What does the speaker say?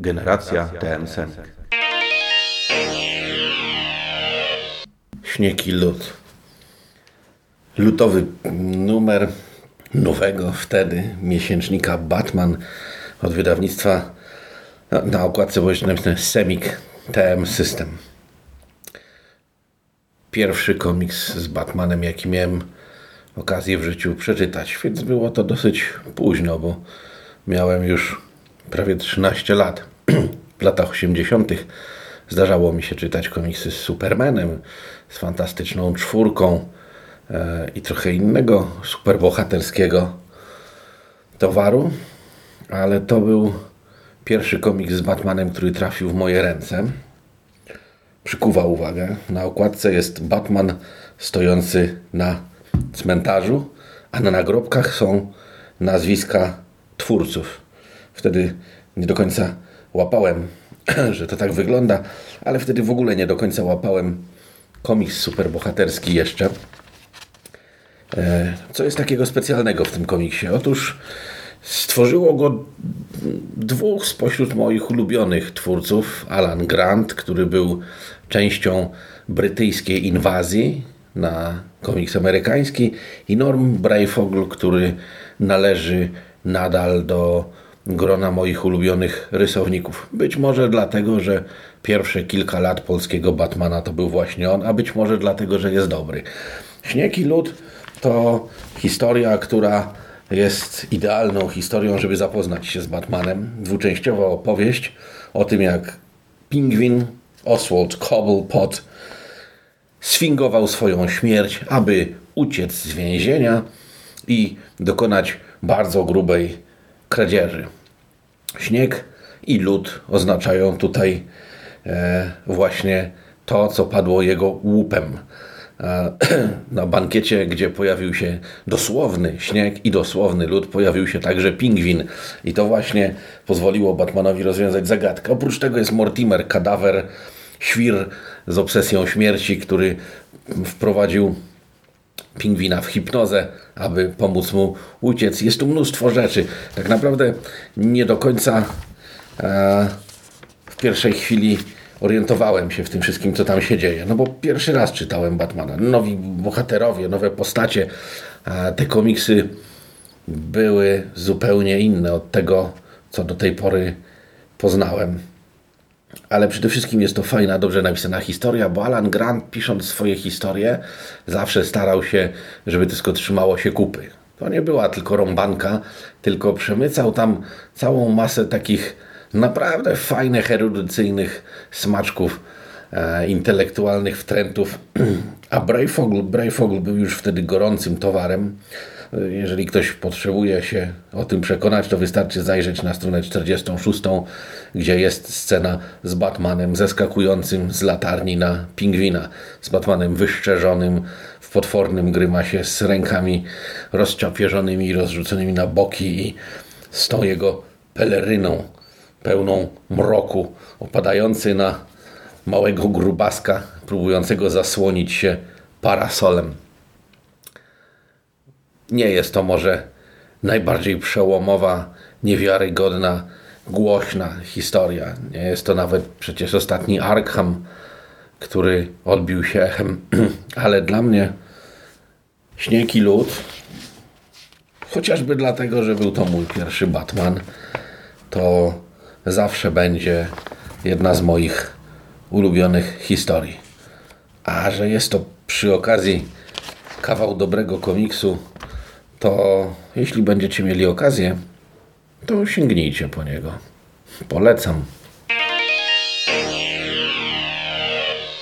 Generacja TM Senk. Śnieg i lód. Lutowy numer nowego wtedy miesięcznika Batman od wydawnictwa na, na okładce było napisane Semik TM System. Pierwszy komiks z Batmanem, jaki miałem okazję w życiu przeczytać, więc było to dosyć późno, bo miałem już prawie 13 lat. W latach 80. zdarzało mi się czytać komiksy z Supermanem, z fantastyczną czwórką e, i trochę innego superbohaterskiego towaru, ale to był pierwszy komiks z Batmanem, który trafił w moje ręce. Przykuwa uwagę. Na okładce jest Batman stojący na cmentarzu, a na nagrobkach są nazwiska twórców. Wtedy nie do końca łapałem, że to tak wygląda, ale wtedy w ogóle nie do końca łapałem komiks superbohaterski jeszcze. E, co jest takiego specjalnego w tym komiksie? Otóż stworzyło go dwóch spośród moich ulubionych twórców. Alan Grant, który był częścią brytyjskiej inwazji na komiks amerykański i Norm Brayfogle, który należy nadal do grona moich ulubionych rysowników. Być może dlatego, że pierwsze kilka lat polskiego Batmana to był właśnie on, a być może dlatego, że jest dobry. Śnieg i lód to historia, która jest idealną historią, żeby zapoznać się z Batmanem. Dwuczęściowa opowieść o tym, jak pingwin Oswald Cobblepot sfingował swoją śmierć, aby uciec z więzienia i dokonać bardzo grubej kradzieży. Śnieg i lód oznaczają tutaj e, właśnie to, co padło jego łupem. E, na bankiecie, gdzie pojawił się dosłowny śnieg i dosłowny lód, pojawił się także pingwin. I to właśnie pozwoliło Batmanowi rozwiązać zagadkę. Oprócz tego jest Mortimer, kadawer, świr z obsesją śmierci, który wprowadził pingwina w hipnozę, aby pomóc mu uciec. Jest tu mnóstwo rzeczy. Tak naprawdę nie do końca e, w pierwszej chwili orientowałem się w tym wszystkim, co tam się dzieje. No bo pierwszy raz czytałem Batmana. Nowi bohaterowie, nowe postacie. E, te komiksy były zupełnie inne od tego, co do tej pory poznałem ale przede wszystkim jest to fajna, dobrze napisana historia, bo Alan Grant pisząc swoje historie zawsze starał się, żeby wszystko trzymało się kupy. To nie była tylko rąbanka, tylko przemycał tam całą masę takich naprawdę fajnych, erudycyjnych smaczków e, intelektualnych wtrętów. A Brayfogle, Brayfogle był już wtedy gorącym towarem. Jeżeli ktoś potrzebuje się o tym przekonać, to wystarczy zajrzeć na stronę 46, gdzie jest scena z Batmanem zeskakującym z latarni na pingwina, z Batmanem wyszczerzonym w potwornym grymasie, z rękami rozczapieżonymi i rozrzuconymi na boki i z tą jego peleryną pełną mroku, opadający na małego grubaska, próbującego zasłonić się parasolem. Nie jest to może najbardziej przełomowa, niewiarygodna, głośna historia. Nie jest to nawet przecież ostatni Arkham, który odbił się echem, ale dla mnie Śnieg i Lód, chociażby dlatego, że był to mój pierwszy Batman, to zawsze będzie jedna z moich ulubionych historii. A że jest to przy okazji kawał dobrego komiksu, to jeśli będziecie mieli okazję, to sięgnijcie po niego. Polecam.